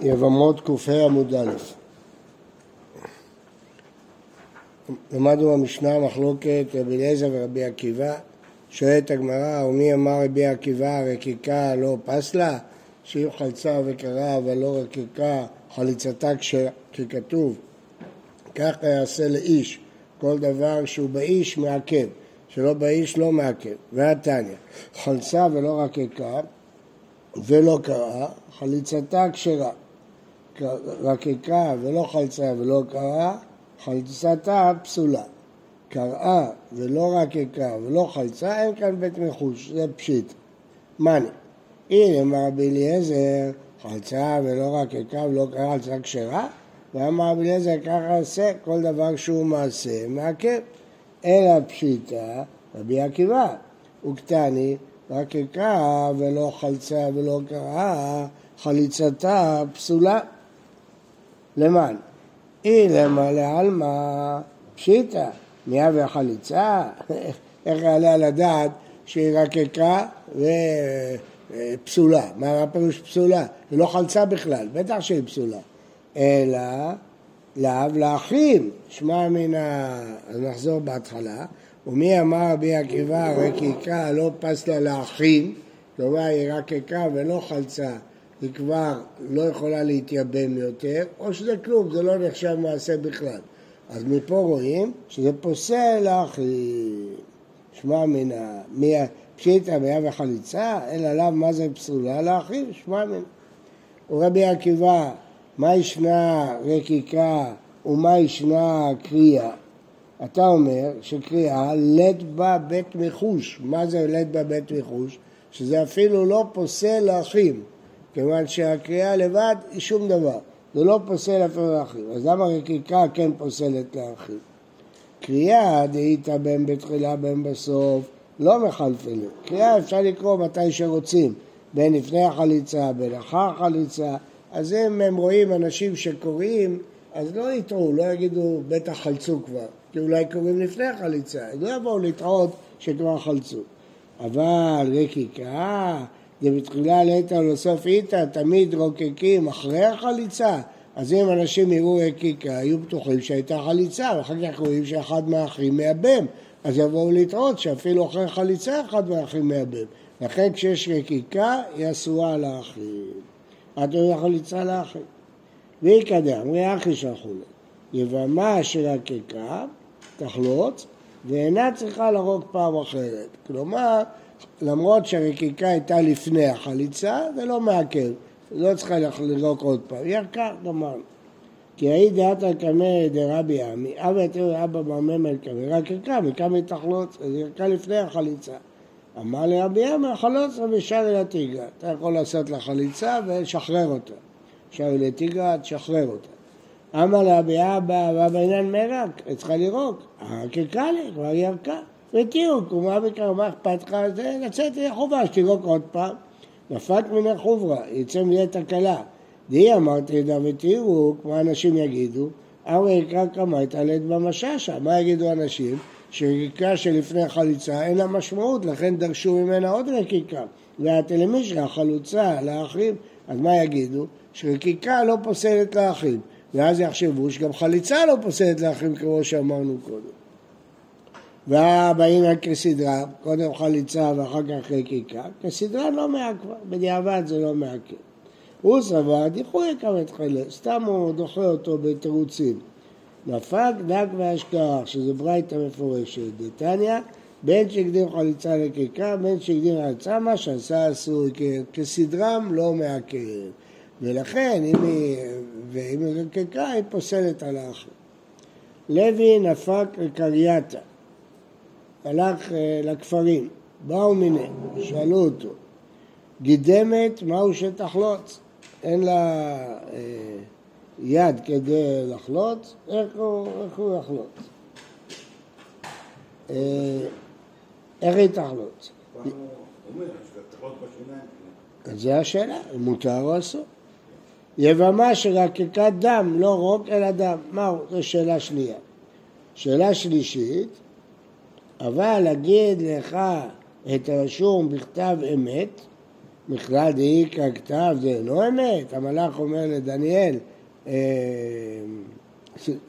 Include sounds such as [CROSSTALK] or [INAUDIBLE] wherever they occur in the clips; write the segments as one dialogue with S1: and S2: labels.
S1: יבמות ק"ה עמוד א' למדנו במשנה מחלוקת רבי אליעזר ורבי עקיבא. שואלת הגמרא, ומי אמר רבי עקיבא רקיקה לא פסלה? שאם חלצה וקרה אבל לא רקיקה חליצתה ככתוב. כך יעשה לאיש כל דבר שהוא באיש מעכב שלא באיש לא מעכב. והתניא חלצה ולא רקיקה ולא קרה, חליצתה כשרה. רקיקה ולא חלצה ולא קרה, חליצתה פסולה. קראה ולא רקיקה ולא חלצה, אין כאן בית מחוש, זה פשיט. מאני. הנה אמר רבי אליעזר, חלצה ולא רקיקה ולא קרה, חלצה כשרה, ואמר רבי אליעזר, ככה עשה כל דבר שהוא מעשה, מעכב. אלא פשיטה, רבי עקיבא, וקטני, רק יקרא ולא חלצה ולא קראה, חליצתה פסולה. למען? אילמה לעלמא פשיטא, מיד וחליצה, [LAUGHS] איך יעלה על הדעת שהיא רק יקרא ופסולה? מה הפירוש פסולה? היא לא חלצה בכלל, בטח שהיא פסולה. אלא לאו לאחים, שמע מן ה... אז נחזור בהתחלה. ומי אמר רבי עקיבא רקיקה לא פס לה לאחים, כלומר היא רקיקה ולא חלצה, היא כבר לא יכולה להתייבם יותר, או שזה כלום, זה לא נחשב מעשה בכלל. אז מפה רואים שזה פוסל לאחים. שמע מן ה... פשיטא מיה וחליצה, אלא לאו מה זה פסולה לאחים, שמע מן. ורבי עקיבא, מה ישנה רקיקה ומה ישנה קריאה? אתה אומר שקריאה לית בה בית מחוש. מה זה לית בה בית מחוש? שזה אפילו לא פוסל לאחים, כיוון שהקריאה לבד היא שום דבר. זה לא פוסל אפילו לאחים. אז למה רקיקה כן פוסלת לאחים? קריאה דהיתא בין בתחילה בין בסוף לא מחלפלת. קריאה אפשר לקרוא מתי שרוצים, בין לפני החליצה, בין אחר החליצה. אז אם הם רואים אנשים שקוראים, אז לא יטעו, לא יגידו בטח חלצו כבר. כי אולי קוראים לפני החליצה, אז לא יבואו לטעות שכבר חלצו. אבל רקיקה, זה בתחילה לאיתא ולסוף איתא, תמיד רוקקים אחרי החליצה. אז אם אנשים יראו רקיקה, היו בטוחים שהייתה חליצה, ואחר כך רואים שאחד מהאחים מייבם. אז יבואו לטעות שאפילו אחרי חליצה אחד מהאחים מייבם. לכן כשיש רקיקה, היא אסורה לאחים. את אומרת חליצה לאחים. כדאי, אמרי אחי שלחו לה. יבמה של הקיקה, תחלוץ, ואינה צריכה להרוג פעם אחרת. כלומר, למרות שהרקיקה הייתה לפני החליצה, זה לא מעכב, לא צריכה לרוק עוד פעם, ירקה, גמרנו. כי האי דעתא קמא דרבי עמי, אבא תראו אבא מרמם קמא, רק ירקה, מקמא תחלוץ, אז ירקה לפני החליצה. אמר לרבי עמי, החלוץ רבי שרי לתיגה, אתה יכול לעשות לה חליצה ולשחרר אותה. שרי לתיגה, תשחרר אותה. אמר לה באבא ואבא אינן מרק, היא צריכה לירוק, הקרקע לי, כבר ירקה. ותראו, קומה בקרמה, מה אכפת לך? זה לצאת לחובה, שתירוק עוד פעם. נפק מן החוברה, יצא מזה תקלה. די אמרתי לה ותראו, כמו אנשים יגידו, ארבע יקרא כמה התעלת במשאשה. מה יגידו אנשים? שריקה שלפני חליצה אין לה משמעות, לכן דרשו ממנה עוד רקיקה. והתלמישרה חלוצה לאחים, אז מה יגידו? שרקיקה לא פוסלת לאחים. ואז יחשבו שגם חליצה לא פוסלת לאחים כמו שאמרנו קודם. והבאים כסדרה, קודם חליצה ואחר כך חקיקה, כסדרה לא מעכבה, בדיעבד זה לא מעכב. הוא סבר, דיחוי כמה תחילה, סתם הוא דוחה אותו בתירוצים. נפק דק ואשכח, שזה ברייתא מפורשת, דתניא, בין שהקדים חליצה לקיקה, בין שהקדים חליצה, מה שעשה אסור כסדרם לא מעכב. ולכן, אם היא, ואם היא רקקה, היא פוסלת על האחר. לוי נפק לקרייתא, הלך לכפרים, באו מיני, שאלו אותו, גידמת, מהו שתחלוץ? אין לה אה, יד כדי לחלוץ, איך הוא, איך הוא יחלוץ? אה, איך היא תחלוץ? זה השאלה, מותר או אסור? יבמה שרקקת דם, לא רוק אלא דם. מהו? זו שאלה שנייה. שאלה שלישית, אבל להגיד לך את הרשום בכתב אמת, בכלל דאיכא כתב זה לא אמת, המלאך אומר לדניאל, אה,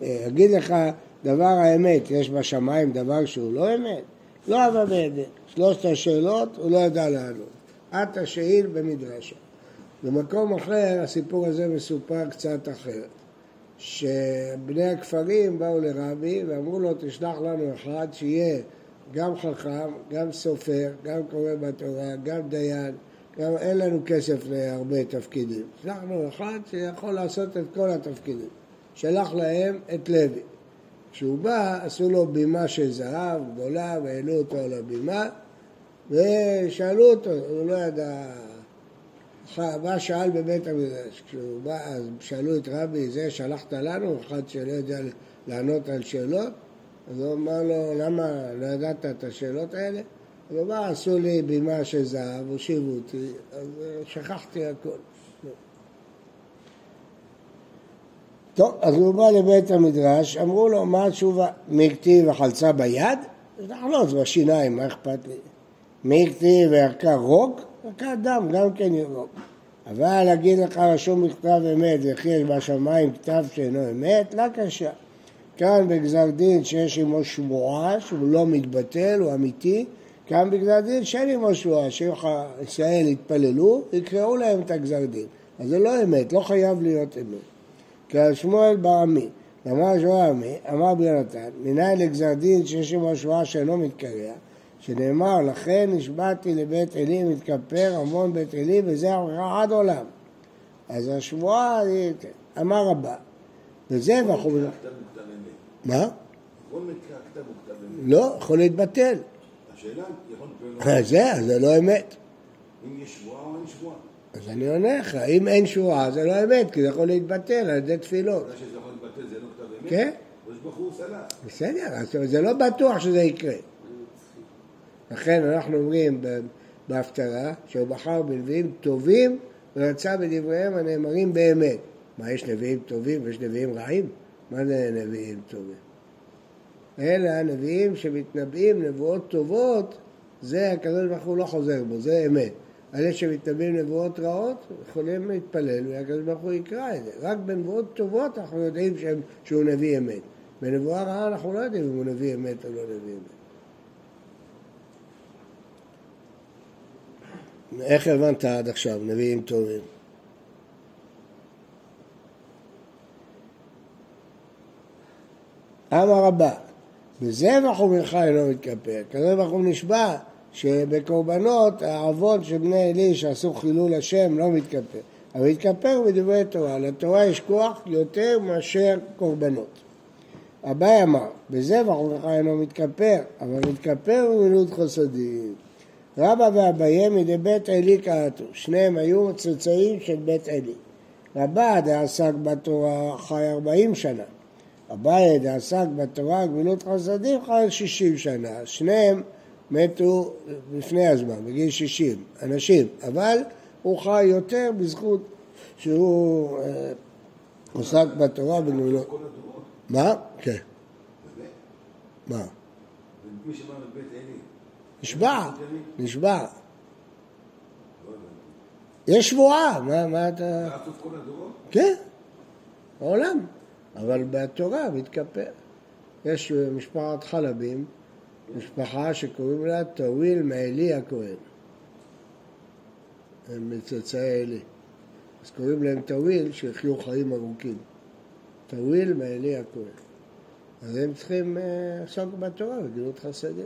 S1: אה, אגיד לך דבר האמת, יש בשמיים דבר שהוא לא אמת? לא אבא בידי. שלושת השאלות הוא לא ידע לענות. את השאיל במדרשה. במקום אחר הסיפור הזה מסופר קצת אחרת. שבני הכפרים באו לרבי ואמרו לו תשלח לנו אחד שיהיה גם חכם, גם סופר, גם קורא בתורה, גם דיין, גם אין לנו כסף להרבה תפקידים. שלח לנו אחד שיכול לעשות את כל התפקידים. שלח להם את לוי. כשהוא בא, עשו לו בימה של זהב גדולה והעלו אותו על הבימה ושאלו אותו, הוא לא ידע, בא שאל בבית המדרש, כשהוא בא, אז שאלו את רבי, זה שלחת לנו, אחד שלא יודע לענות על שאלות, אז הוא אמר לו, למה לא ידעת את השאלות האלה? הוא אמר, עשו לי בימה של זהב, הושיבו אותי, אז שכחתי הכל. טוב, אז הוא בא לבית המדרש, אמרו לו, מה התשובה? מי כתיב וחלצה ביד? לחלוץ בשיניים, מה אכפת לי? מי כתיב וערכה רוג? ערכת דם, גם כן ירוג. אבל להגיד לך רשום בכתב אמת וכי יש בשמיים כתב שאינו אמת, לא קשה. כאן בגזר דין שיש עמו שמועה שהוא לא מתבטל, הוא אמיתי, כאן בגזר דין שאין עמו שמועה, שישראל יתפללו, יקראו להם את הגזר דין. אז זה לא אמת, לא חייב להיות אמת. כעל שמואל בעמי, אמר שמואל עמי, אמר ביונתן, מנין לגזר דין שיש עמו שמועה שאינו מתקרע, שנאמר, לכן נשבעתי לבית עלי מתכפר המון בית עלי וזה עד עולם. אז השבועה, אמר רבה, וזה ואנחנו... מה? לא, יכול להתבטל.
S2: השאלה, יכול...
S1: זה, זה לא אמת.
S2: אם יש שבועה או אין שבועה.
S1: אז אני עונה לך, אם אין שבועה זה לא אמת, כי זה יכול להתבטל על ידי תפילות.
S2: זה שזה יכול להתבטל זה לא כתב אמת?
S1: כן. בסדר, זה לא בטוח שזה יקרה. לכן אנחנו אומרים בהפטרה שהוא בחר בנביאים טובים ורצה בדבריהם הנאמרים באמת. מה, יש נביאים טובים ויש נביאים רעים? מה זה נביאים טובים? אלה הנביאים שמתנבאים נבואות טובות, זה הקדוש ברוך הוא לא חוזר בו, זה אמת. אלה שמתנבאים נבואות רעות יכולים להתפלל והקדוש ברוך הוא יקרא את זה. רק בנבואות טובות אנחנו יודעים שהוא נביא אמת. בנבואה רעה אנחנו לא יודעים אם הוא נביא אמת או לא נביא אמת. איך הבנת עד עכשיו, נביאים טובים? אמר רבה, בזבח ומנחה אינו מתכפר. ברוך הוא נשבע שבקורבנות העוון של בני עלי שעשו חילול השם לא מתכפר. אבל מתכפר בדברי תורה. לתורה יש כוח יותר מאשר קורבנות. אביי אמר, בזבח ומנחה אינו מתכפר, אבל מתכפר במילות חסדים. רבא ואביי מדי בית עלי קראתו, שניהם היו צאצאים של בית עלי. רבא דעסק בתורה חי ארבעים שנה, אביי דעסק בתורה גמילות חסדים חי שישים שנה, שניהם מתו לפני הזמן, בגיל שישים, אנשים, אבל הוא חי יותר בזכות שהוא אה, עסק בתורה בגמילות... מה? כן. מה?
S2: מי שבא מבית עלי
S1: נשבע, נשבע. יש שבועה, מה, מה אתה... כן, בעולם. אבל בתורה מתכפר. יש משפחת חלבים, משפחה שקוראים לה טוויל מעלי הכהן. הם מצאצאי עלי. אז קוראים להם טוויל שיחיו חיים ארוכים. טוויל מעלי הכהן. אז הם צריכים לעסוק בתורה בגלות חסדים.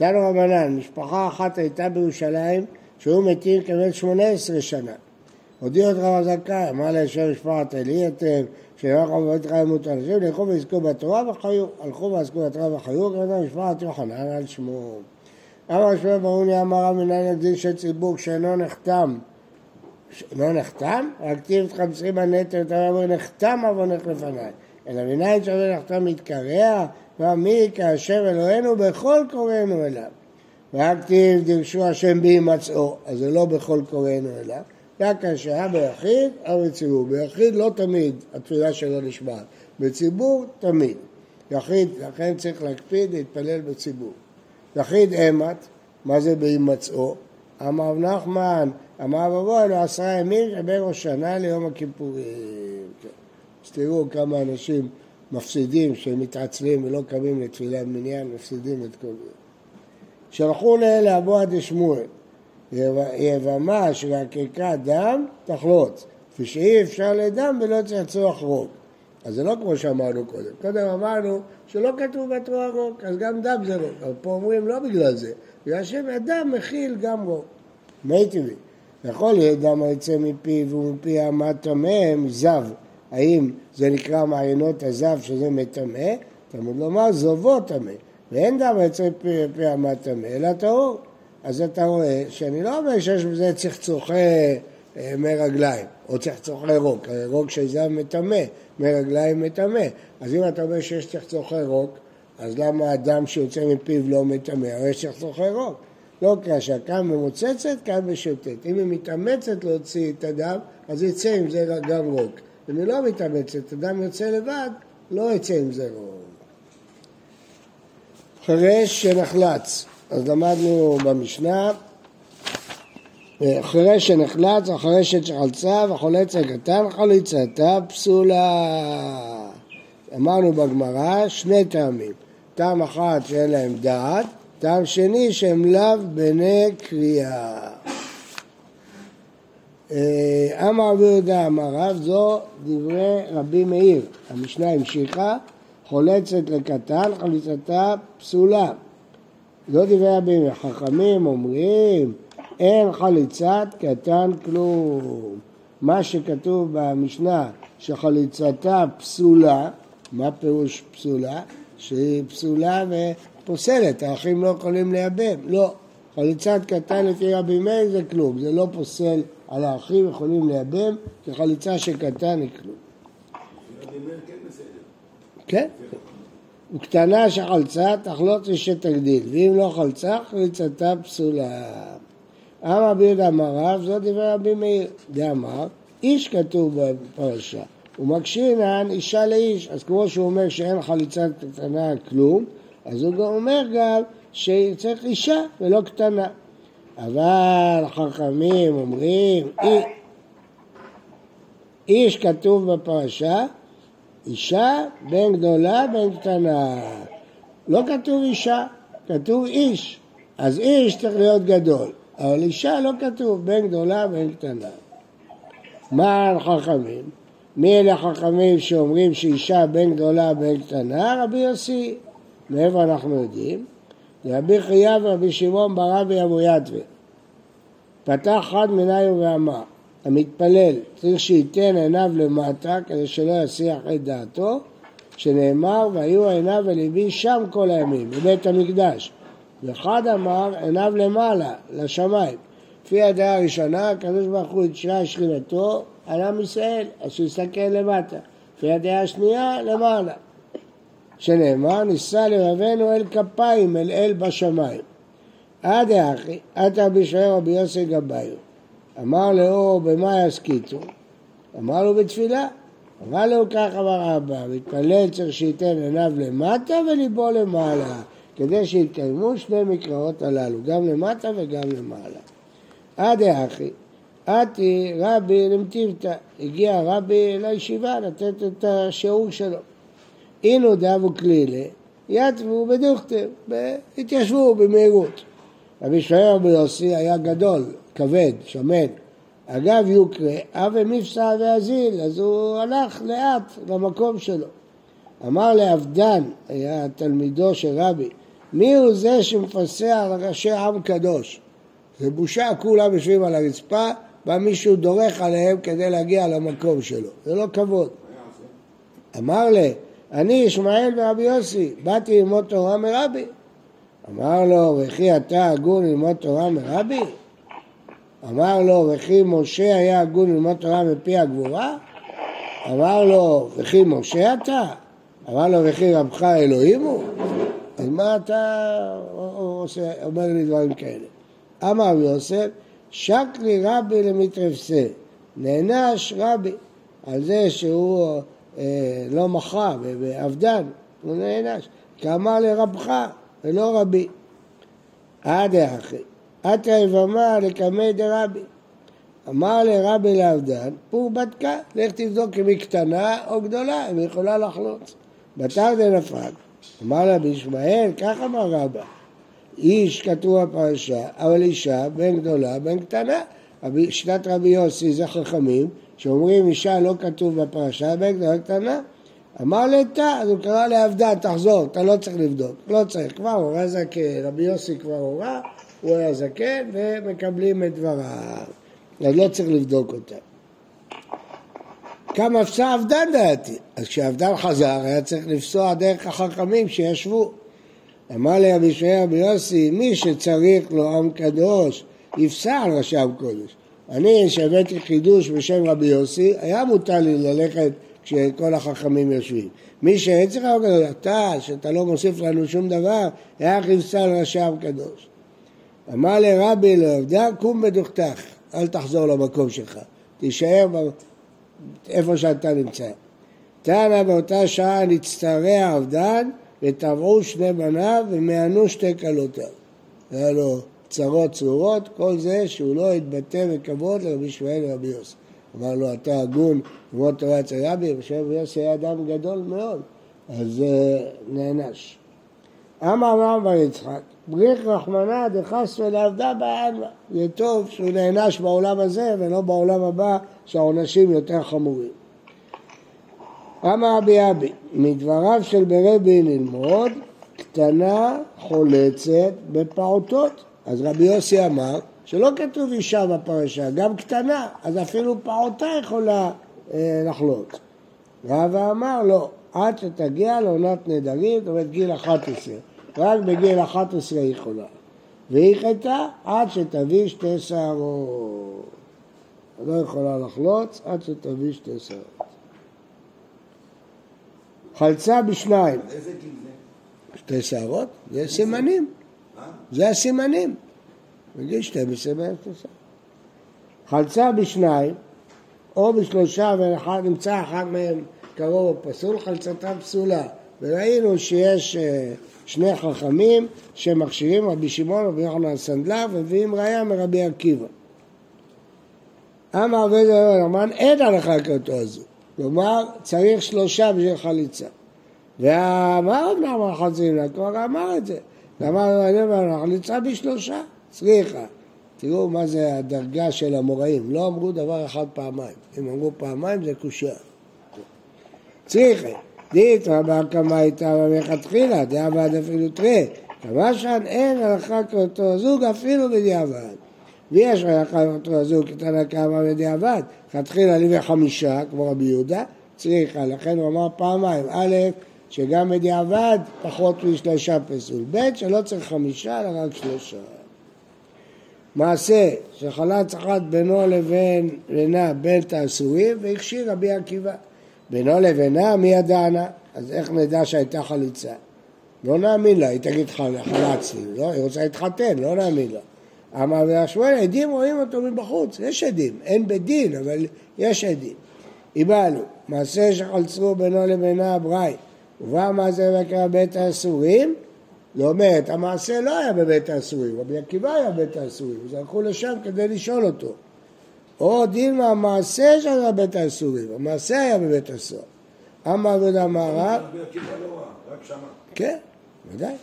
S1: תנו רבנן, משפחה אחת הייתה בירושלים שהיו מתים כבן שמונה עשרה שנה. הודיע את רב הזכאי, אמר שם משפחת אלי אתם, שאנחנו עובד לך ימות אנשים, לכו ועסקו בתורה וחיו. הלכו ועסקו בתורה וחיו, כמובן משפחת יוחנן על שמו. אמר שמואל ברוני אמר רב מנהל הגדין של ציבור שאינו נחתם. לא נחתם? רק כתיב את חמסרים הנטל, אתה אומר נחתם עוונך לפניי. אלא מנהל שווה נחתם מתקרע, מי כאשר אלוהינו בכל קוראינו אליו. רק כתיב דרשו השם בהימצאו, אז זה לא בכל קוראינו אליו. רק כאשר היה ביחיד או בציבור. ביחיד לא תמיד התפילה שלו נשמעת, בציבור תמיד. יחיד, לכן צריך להקפיד להתפלל בציבור. יחיד אימת, מה זה בהימצאו? אמר נחמן, אמר אלו עשרה ימים שבין ראש ליום הכיפורים. כן. אז תראו כמה אנשים מפסידים שהם מתעצלים ולא קמים לתפילה במניין, מפסידים את כל זה. שלחו לאבוה דשמואל, יבמה של עקיקת דם תחלוץ, כפי שאי אפשר לדם ולא לצרוח רוק. אז זה לא כמו שאמרנו קודם. קודם אמרנו שלא כתוב בתורה רוק, אז גם דם זה רוק. אבל פה אומרים לא בגלל זה, בגלל שהדם מכיל גם רוק. מיתיבי. יכול להיות דם היוצא מפיו ומפי האמה טמא מזב. האם זה נקרא מעיינות הזב שזה מטמא? תלמוד לומר זובו טמא. ואין דם היוצא מפי האמה טמא, אלא טהור. אז אתה רואה שאני לא אומר שיש בזה צחצוחי אה, מי רגליים, או צחצוחי רוק, רוק של זב מטמא, מי רגליים מטמא. אז אם אתה אומר שיש צחצוחי רוק, אז למה הדם שיוצא מפיו לא מטמא? הרי יש צחצוחי רוק. לא קשה, כאן ממוצצת, כאן משוטט. אם היא מתאמצת להוציא את הדם, אז יצא עם זה גם רוק. אם היא לא מתאמצת, הדם יוצא לבד, לא יצא עם זה רוק. חירש שנחלץ, אז למדנו במשנה, חירש שנחלץ, החרשת שחלצה וחולץ הקטן, חליצתה פסולה. אמרנו בגמרא שני טעמים, טעם אחד שאין להם דעת, טעם שני שהם לאו בני קריאה. אה, אמר רבי יהודה אמר רב, זו דברי רבי מאיר. המשנה המשיכה, חולצת לקטן, חליצתה פסולה. לא דברי רבי מאיר. חכמים אומרים, אין חליצת קטן כלום. מה שכתוב במשנה, שחליצתה פסולה, מה פירוש פסולה? שהיא פסולה ופוסלת, האחים לא יכולים לייבם. לא. חליצת קטן לפי רבי מאיר זה כלום, זה לא פוסל על האחים, יכולים לייבם, כי חליצה של קטן כלום. כן. וקטנה שחלצה תחלוץ ושתגדיל, ואם לא חלצה חליצתה פסולה. אמר רבי יהודה אמר רב, זאת דברי רבי מאיר. דאמר, איש כתוב בפרשה, ומקשינן אישה לאיש. אז כמו שהוא אומר שאין חליצת קטנה כלום, אז הוא אומר גם שצריך אישה ולא קטנה. אבל חכמים אומרים, איש כתוב בפרשה, אישה בין גדולה בין קטנה. לא כתוב אישה, כתוב איש. אז איש צריך להיות גדול, אבל אישה לא כתוב בין גדולה בין קטנה. מה החכמים? מי אלה החכמים שאומרים שאישה בין גדולה בין קטנה? רבי יוסי. מאיפה אנחנו יודעים? רבי חייא ורבי שמעון ברבי אבו יתווה. פתח חד מניו ואמר, המתפלל צריך שייתן עיניו למטה כדי שלא יסיח את דעתו, שנאמר והיו עיניו וליבי שם כל הימים, בבית המקדש. ואחד אמר עיניו למעלה, לשמיים. לפי הדעה הראשונה, הקדוש ברוך הוא התשרה שכינתו על עם ישראל, אז שיסתכל למטה. לפי הדעה השנייה, למעלה. שנאמר, נישא לבבינו אל כפיים, אל אל בשמיים. עד האחי, עתה בשער רבי יוסי גבאיו. אמר לאו, במה יסכיתו? אמר לו, בתפילה. אמר לו, כך אמר אבא, מתפלל צריך שייתן עיניו למטה וליבו למעלה, כדי שיתקיימו שני מקראות הללו, גם למטה וגם למעלה. עד האחי, עתי רבי למטיבתא, הגיע רבי לישיבה לתת את השיעור שלו. אינו דאבו כלילה, יתבו בדוכתר, התיישבו במהירות. רבי שוער רבי יוסי היה גדול, כבד, שמן. אגב יוקרה, אבי מפסע ואזיל, אז הוא הלך לאט למקום שלו. אמר לעבדן, היה תלמידו של רבי, מי הוא זה שמפסע על ראשי עם קדוש? זה בושה, כולם יושבים על הרצפה, בא מישהו דורך עליהם כדי להגיע למקום שלו. זה לא כבוד. אמר לי, אני ישמעאל ורבי יוסי, באתי ללמוד תורה מרבי. אמר לו, וכי אתה הגון ללמוד תורה מרבי? אמר לו, וכי משה היה הגון ללמוד תורה מפי הגבורה? אמר לו, וכי משה אתה? אמר לו, וכי רבך אלוהים הוא? אז מה אתה עושה, אומר לי דברים כאלה? אמר יוסף, שק לי רבי למתרפסה, נענש רבי על זה שהוא אה, לא מחה ואבדן, הוא נענש, כי אמר לרבך ולא רבי. עד האחי, עתה יבמה לקמי דרבי. אמר לרבי לעבדן, פור בדקה, לך תבדוק אם היא קטנה או גדולה, אם היא יכולה לחלוץ. בתר דנפק. אמר לה בישמעאל, כך אמר רבא, איש כתוב בפרשה, אבל אישה בין גדולה בין קטנה. שיטת רבי יוסי זה חכמים, שאומרים אישה לא כתוב בפרשה, בין גדולה קטנה. אמר לתה, אז הוא קרא לעבדן, תחזור, אתה לא צריך לבדוק, לא צריך, כבר הורה זקן, רבי יוסי כבר הורה, הוא היה זקן, ומקבלים את דבריו. אז לא צריך לבדוק אותה. כמה אפסה עבדן דעתי. אז כשעבדן חזר, היה צריך לפסוע דרך החכמים שישבו. אמר לי רבי שמעאל רבי יוסי, מי שצריך לו עם קדוש, יפסע על רשם קודש. אני, שהבאתי חידוש בשם רבי יוסי, היה מותר לי ללכת כשכל החכמים יושבים. מי שאין צריך עם קדוש, אתה, שאתה לא מוסיף לנו שום דבר, היה על רשם קדוש. אמר לרבי לעובדה, קום בדוכתך, אל תחזור למקום שלך, תישאר. איפה שאתה נמצא. תנא באותה שעה נצטרע עבדן וטבעו שני בניו ומענו שתי כלותיו. היה לו צרות צרורות, כל זה שהוא לא התבטא בכבוד לרבי שמואל ורבי יוסי. אמר לו, אתה הגון, ללמוד תורה אצל רבי, רבי יוסי היה אדם גדול מאוד, אז uh, נענש. אמר רם בר יצחק, בריך רחמנא דחס ולעבדה בעלמא. זה טוב שהוא נענש בעולם הזה ולא בעולם הבא שהעונשים יותר חמורים. אמר רבי אבי, מדבריו של ברבי ללמוד, קטנה חולצת בפעוטות. אז רבי יוסי אמר שלא כתוב אישה בפרשה, גם קטנה, אז אפילו פעוטה יכולה אה, לחלוץ. רבא אמר לא, עד שתגיע לעונת נדרים, זאת אומרת גיל 11, רק בגיל 11 היא יכולה. והיא חטאה עד שתביא שתי שערות. לא יכולה לחלוץ עד שתביא שתי שערות. חלצה בשניים,
S2: איזה גיל זה?
S1: שתי שערות, זה סימנים? זה הסימנים. בגיל 12 בערך שערות. חלצה בשניים, או בשלושה ואחד נמצא אחד מהם קרוב או פסול, חלצתה פסולה. וראינו שיש אה, שני חכמים שמכשירים, רבי שמעון רבי יוחנן הסנדלר, ומביאים ראיה מרבי עקיבא. אמר רבי נאמן, אין כאותו הזו. כלומר, צריך שלושה בשביל חליצה. ואמר אמנם החצי לה, כבר אמר את זה. ואמר רבי נאמן, חליצה בשלושה, צריכה. תראו מה זה הדרגה של המוראים, לא אמרו דבר אחד פעמיים. אם אמרו פעמיים זה קושייה. צריכה. דית רבה כמה הייתה מלכתחילה, דעבד אפילו תראה. כמה שאן אין הלכה כאותו זוג אפילו בדיעבד. ויש הלכה כאותו הזוג קטנה כמה בדיעבד. לכתחילה לביא חמישה, כמו רבי יהודה, צריכה. לכן הוא אמר פעמיים, א', שגם בדיעבד פחות משלושה פסול. ב', שלא צריך חמישה, אלא רק שלושה. מעשה שחלץ אחת בינו לבין לנה בין תעשורים והכשיר רבי עקיבא. בינו לבינה מי ידענה? אז איך נדע שהייתה חליצה? לא נאמין לה, היא תגיד חל- חלצתי, לא? היא רוצה להתחתן, לא נאמין לה. אמר רבי שמואל, עדים רואים אותו מבחוץ, יש עדים, אין בית דין, אבל יש עדים. איבדנו, מעשה שחלצו בינו לבינה ברי, ובא מעשה וקרא בית האסורים, אומרת, המעשה לא היה בבית האסורים, רבי עקיבא היה בבית האסורים, אז הלכו לשם כדי לשאול אותו. או דין מהמעשה שהיה בבית האסורים, המעשה היה בבית הסוהר. אמר עבד המערב,
S2: לא רק שמע.
S1: כן, ודאי.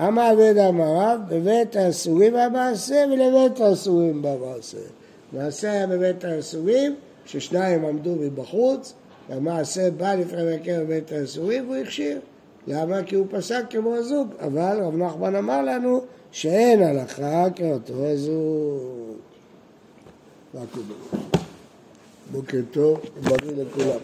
S1: אמר עבד המערב, בבית האסורים המעשה ולבית האסורים במעשה. מעשה היה בבית האסורים, ששניים עמדו מבחוץ, והמעשה בא לפני מבקר בבית האסורים והוא הכשיר. למה? כי הוא פסק כמו הזוג, אבל רב נחמן אמר לנו שאין הלכה כאותו הזוג. בוקר טוב, בריא לכולם.